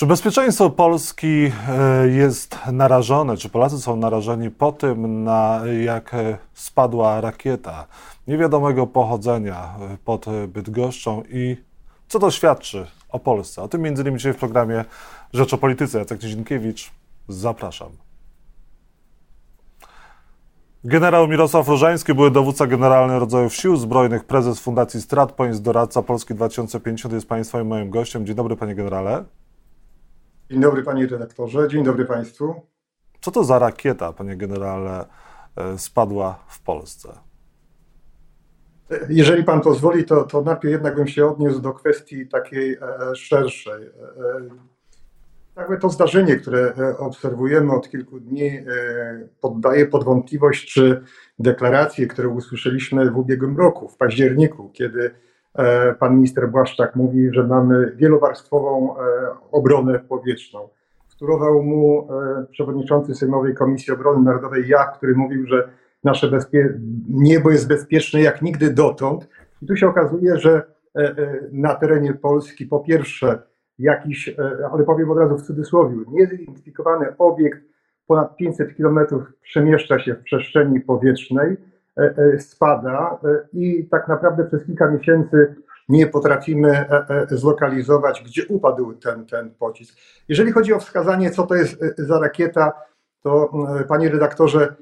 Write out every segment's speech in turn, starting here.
Czy bezpieczeństwo Polski e, jest narażone, czy Polacy są narażeni po tym, na jak spadła rakieta niewiadomego pochodzenia pod Bydgoszczą i co to świadczy o Polsce? O tym między innymi dzisiaj w programie Rzecz o Polityce. Jacek Nizinkiewicz, zapraszam. Generał Mirosław Różański, były dowódca generalny rodzajów sił zbrojnych, prezes Fundacji StratPoints, doradca Polski 2050 jest Państwa i moim gościem. Dzień dobry, panie generale. Dzień dobry, panie redaktorze. Dzień dobry państwu. Co to za rakieta, panie generale, e, spadła w Polsce? Jeżeli pan pozwoli, to, to najpierw jednak bym się odniósł do kwestii takiej e, szerszej. E, Jakby to zdarzenie, które e, obserwujemy od kilku dni, e, poddaje pod wątpliwość, czy deklaracje, które usłyszeliśmy w ubiegłym roku, w październiku, kiedy e, pan minister Błaszczak mówi, że mamy wielowarstwową obronę powietrzną. Wtórował mu przewodniczący Sejmowej Komisji Obrony Narodowej Jach, który mówił, że nasze bezpie- niebo jest bezpieczne jak nigdy dotąd. I tu się okazuje, że na terenie Polski po pierwsze jakiś, e, ale powiem od razu w cudzysłowie, niezidentyfikowany obiekt ponad 500 kilometrów przemieszcza się w przestrzeni powietrznej, e, e, spada i tak naprawdę przez kilka miesięcy nie potrafimy zlokalizować, gdzie upadł ten, ten pocisk. Jeżeli chodzi o wskazanie, co to jest za rakieta, to panie redaktorze,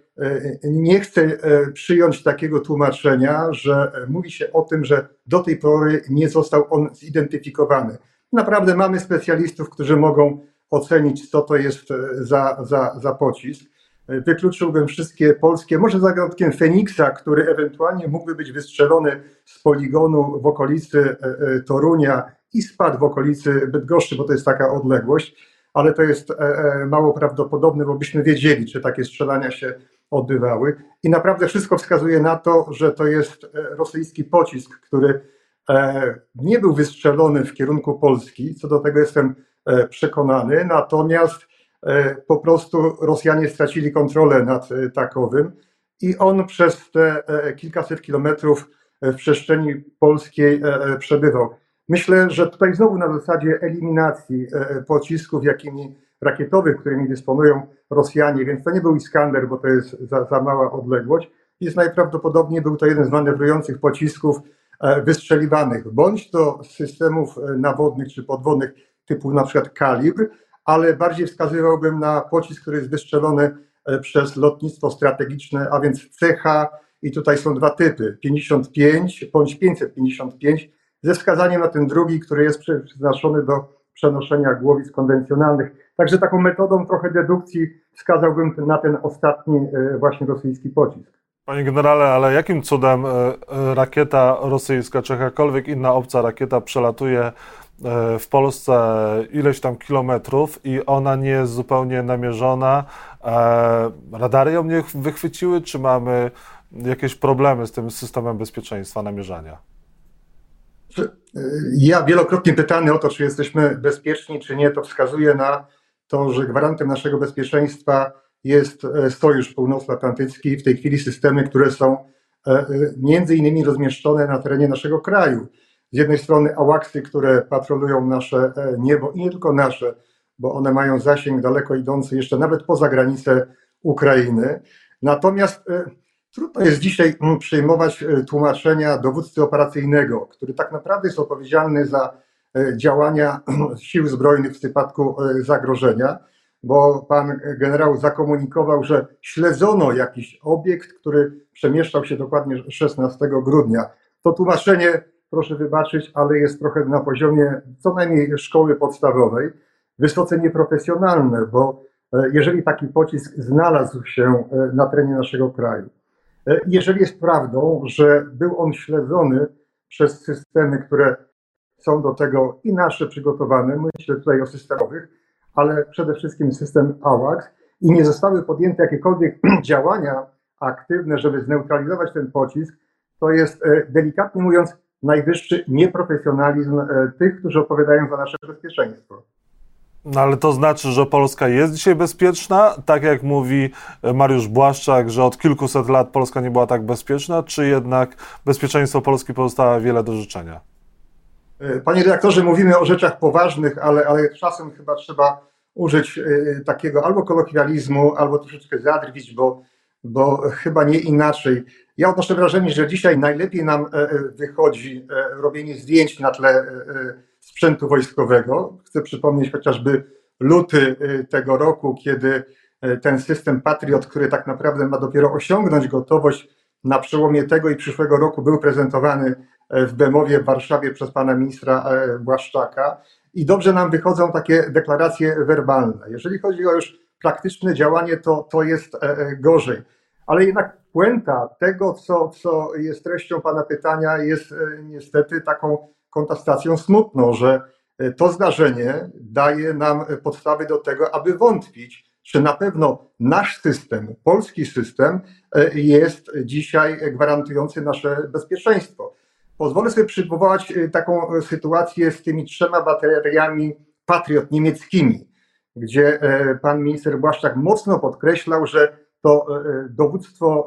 nie chcę przyjąć takiego tłumaczenia, że mówi się o tym, że do tej pory nie został on zidentyfikowany. Naprawdę mamy specjalistów, którzy mogą ocenić, co to jest e, za, za, za pocisk. E, wykluczyłbym wszystkie polskie, może za wyjątkiem Feniksa, który ewentualnie mógłby być wystrzelony z poligonu w okolicy e, Torunia i spadł w okolicy Bydgoszczy, bo to jest taka odległość, ale to jest mało prawdopodobne, bo byśmy wiedzieli, czy takie strzelania się odbywały. I naprawdę wszystko wskazuje na to, że to jest rosyjski pocisk, który E, nie był wystrzelony w kierunku Polski, co do tego jestem e, przekonany, natomiast e, po prostu Rosjanie stracili kontrolę nad takowym i on przez te kilkaset kilometrów w przestrzeni polskiej przebywał. Myślę, że tutaj znowu na zasadzie eliminacji pocisków, jakimi rakietowych, którymi dysponują Rosjanie, więc to nie był Iskander, bo to jest za, za mała odległość. Jest najprawdopodobniej był to jeden z manewrujących pocisków E, wystrzeliwanych, bądź z systemów e, nawodnych czy podwodnych typu na przykład kalibr, ale bardziej wskazywałbym na pocisk, który jest wystrzelony e, przez lotnictwo strategiczne, a więc CH i tutaj są dwa typy, 55 bądź 555, ze wskazaniem na ten drugi, który jest przeznaczony do przenoszenia głowic konwencjonalnych. Także taką metodą trochę dedukcji wskazałbym na ten ostatni właśnie rosyjski pocisk. Panie generale, ale jakim cudem e, e, rakieta rosyjska czy jakakolwiek inna obca rakieta przelatuje e, w Polsce ileś tam kilometrów i ona nie jest zupełnie namierzona? Radary ją nie wychwyciły, czy mamy jakieś problemy z tym systemem bezpieczeństwa namierzania? Ja wielokrotnie pytany o to, czy jesteśmy bezpieczni, czy nie, to wskazuje na to, że gwarantem naszego bezpieczeństwa jest e, Sojusz Północnoatlantycki, w tej chwili systemy, które są e, e, między innymi rozmieszczone na terenie naszego kraju. Z jednej strony ałaksy, które patrolują nasze niebo i nie tylko nasze, bo one mają zasięg daleko idący jeszcze nawet poza granicę Ukrainy. Natomiast trudno jest dzisiaj mm, przyjmować tłumaczenia dowódcy operacyjnego, który tak naprawdę jest odpowiedzialny za działania sił zbrojnych w przypadku zagrożenia bo pan generał zakomunikował, że śledzono jakiś obiekt, który przemieszczał się dokładnie 16 grudnia. To tłumaczenie, proszę wybaczyć, ale jest trochę na poziomie co najmniej szkoły podstawowej, wysoce nieprofesjonalne, bo e, jeżeli taki pocisk znalazł się e, na terenie naszego kraju, e, jeżeli jest prawdą, że był on śledzony przez systemy, które są do tego i nasze przygotowane, myślę tutaj o systemowych, ale przede wszystkim system AWACS i nie zostały podjęte jakiekolwiek działania aktywne, żeby zneutralizować ten pocisk, to jest e, delikatnie mówiąc najwyższy nieprofesjonalizm e, tych, którzy odpowiadają za nasze bezpieczeństwo. No ale to znaczy, że Polska jest dzisiaj bezpieczna, tak jak mówi e, Mariusz Błaszczak, że od kilkuset lat Polska nie była tak bezpieczna, czy jednak bezpieczeństwo Polski pozostało wiele do życzenia? Panie redaktorze, mówimy o rzeczach poważnych, ale, ale czasem chyba trzeba użyć takiego albo kolokwializmu, albo troszeczkę zadrwić, bo, bo chyba nie inaczej. Ja odnoszę wrażenie, że dzisiaj najlepiej nam wychodzi robienie zdjęć na tle sprzętu wojskowego. Chcę przypomnieć chociażby luty tego roku, kiedy ten system Patriot, który tak naprawdę ma dopiero osiągnąć gotowość na przełomie tego i przyszłego roku, był prezentowany w Bemowie w Warszawie przez pana ministra e, Błaszczaka. I dobrze nam wychodzą takie deklaracje werbalne. Jeżeli chodzi o już praktyczne działanie, to, to jest e, e, gorzej. Ale jednak puenta tego, co, co jest treścią pana pytania, jest niestety taką kontestacją smutną, że to zdarzenie daje nam podstawy do tego, aby wątpić, czy na pewno nasz system, polski system jest dzisiaj gwarantujący nasze bezpieczeństwo. Pozwolę sobie przywołać y, taką sytuację z tymi trzema bateriami Patriot niemieckimi, gdzie e, pan minister Błaszczak mocno podkreślał, że to e, e, dowództwo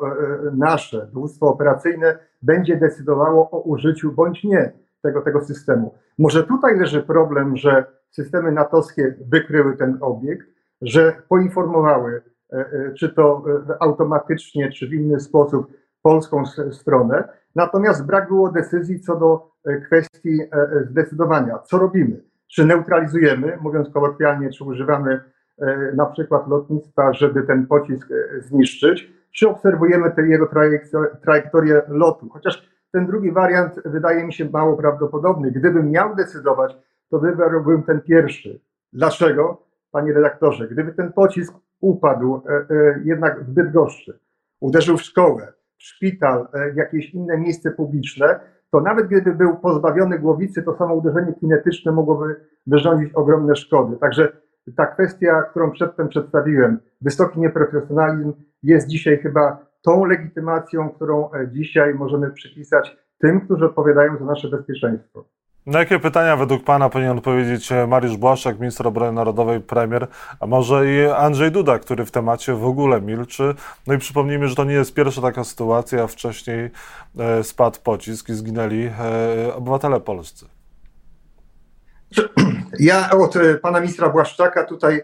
nasze, dowództwo operacyjne będzie decydowało o użyciu bądź nie tego, tego systemu. Może tutaj leży problem, że systemy natowskie wykryły ten obiekt, że poinformowały, czy to automatycznie, czy w inny sposób polską stronę, natomiast brak było decyzji co do e, kwestii e, e, zdecydowania. Co robimy? Czy neutralizujemy, mówiąc kolokwialnie, czy używamy na przykład lotnictwa, żeby ten pocisk zniszczyć, czy obserwujemy jego trajektorię lotu? Chociaż ten drugi wariant wydaje mi się mało prawdopodobny. Gdybym miał decydować, to wybrałbym ten pierwszy. Dlaczego? Panie redaktorze, gdyby ten pocisk upadł jednak w Bydgoszczy, uderzył w szkołę, szpital, e, jakieś inne miejsce publiczne, to nawet gdyby był pozbawiony głowicy, to samo uderzenie kinetyczne mogłoby wyrządzić ogromne szkody. Także ta kwestia, którą przedtem przedstawiłem, wysoki nieprofesjonalizm jest dzisiaj chyba tą legitymacją, którą e, dzisiaj możemy przypisać tym, którzy odpowiadają za nasze bezpieczeństwo. Na jakie pytania według Pana powinien odpowiedzieć e, Mariusz Błaszczak, minister obrony narodowej, premier, a może i Andrzej Duda, który w temacie w ogóle milczy? No i przypomnijmy, że to nie jest pierwsza taka sytuacja. Wcześniej e, spadł pocisk i zginęli e, obywatele polscy. Ja od pana ministra Błaszczaka tutaj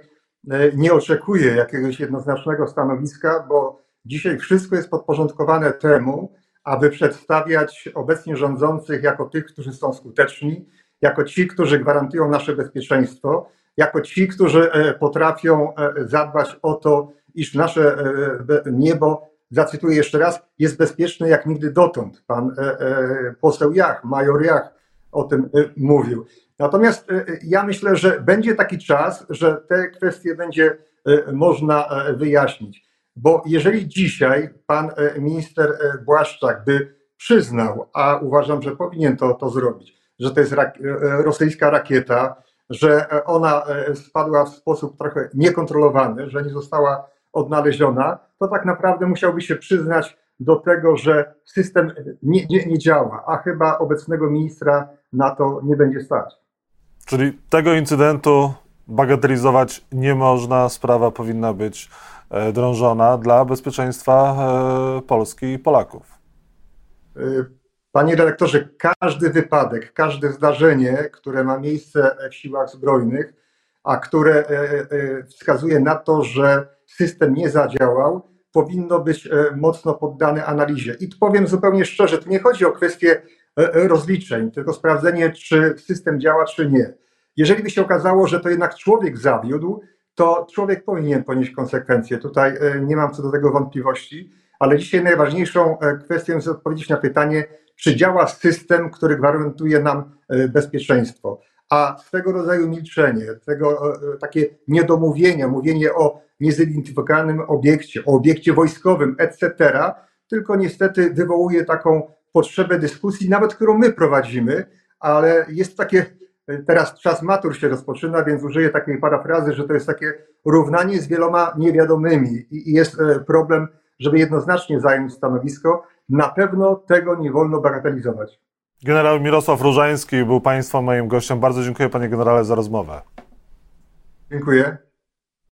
nie oczekuję jakiegoś jednoznacznego stanowiska, bo dzisiaj wszystko jest podporządkowane temu, aby przedstawiać obecnie rządzących jako tych, którzy są skuteczni, jako ci, którzy gwarantują nasze bezpieczeństwo, jako ci, którzy e, potrafią e, zadbać o to, iż nasze e, niebo, zacytuję jeszcze raz, jest bezpieczne jak nigdy dotąd. Pan poseł Jach, major Jach o tym mówił. Natomiast ja myślę, że będzie taki czas, że te kwestie będzie można wyjaśnić. Bo jeżeli dzisiaj pan e, minister e, Błaszczak by przyznał, a uważam, że powinien to, to zrobić, że to jest rak e, rosyjska rakieta, że ona spadła w sposób trochę niekontrolowany, że nie została odnaleziona, to tak naprawdę musiałby się przyznać do tego, że system nie, nie, nie działa, a chyba obecnego ministra na to nie będzie stać. Czyli tego incydentu bagatelizować nie można, sprawa powinna być drążona dla bezpieczeństwa e, Polski i Polaków. E, panie redaktorze, każdy wypadek, każde zdarzenie, które ma miejsce w siłach zbrojnych, a które wskazuje na to, że system nie zadziałał, powinno być mocno poddane analizie. I powiem zupełnie szczerze, tu nie chodzi o kwestię rozliczeń, tylko sprawdzenie, czy system działa, czy nie. Jeżeli by się okazało, że to jednak człowiek zawiódł, to człowiek powinien ponieść konsekwencje. Tutaj e, nie mam co do tego wątpliwości, ale dzisiaj najważniejszą e, kwestią jest odpowiedzieć na pytanie, czy działa system, który gwarantuje nam e, bezpieczeństwo. A swego rodzaju milczenie, tego takie niedomówienia, mówienie o niezidentyfikowanym obiekcie, o obiekcie wojskowym, etc., tylko niestety wywołuje taką potrzebę dyskusji, nawet którą my prowadzimy, ale jest takie Teraz czas matur się rozpoczyna, więc użyję takiej parafrazy, że to jest takie równanie z wieloma niewiadomymi i jest e, problem, żeby jednoznacznie zająć stanowisko. Na pewno tego nie wolno bagatelizować. Generał Mirosław Różański był Państwa moim gościem. Bardzo dziękuję Panie Generale za rozmowę. Dziękuję.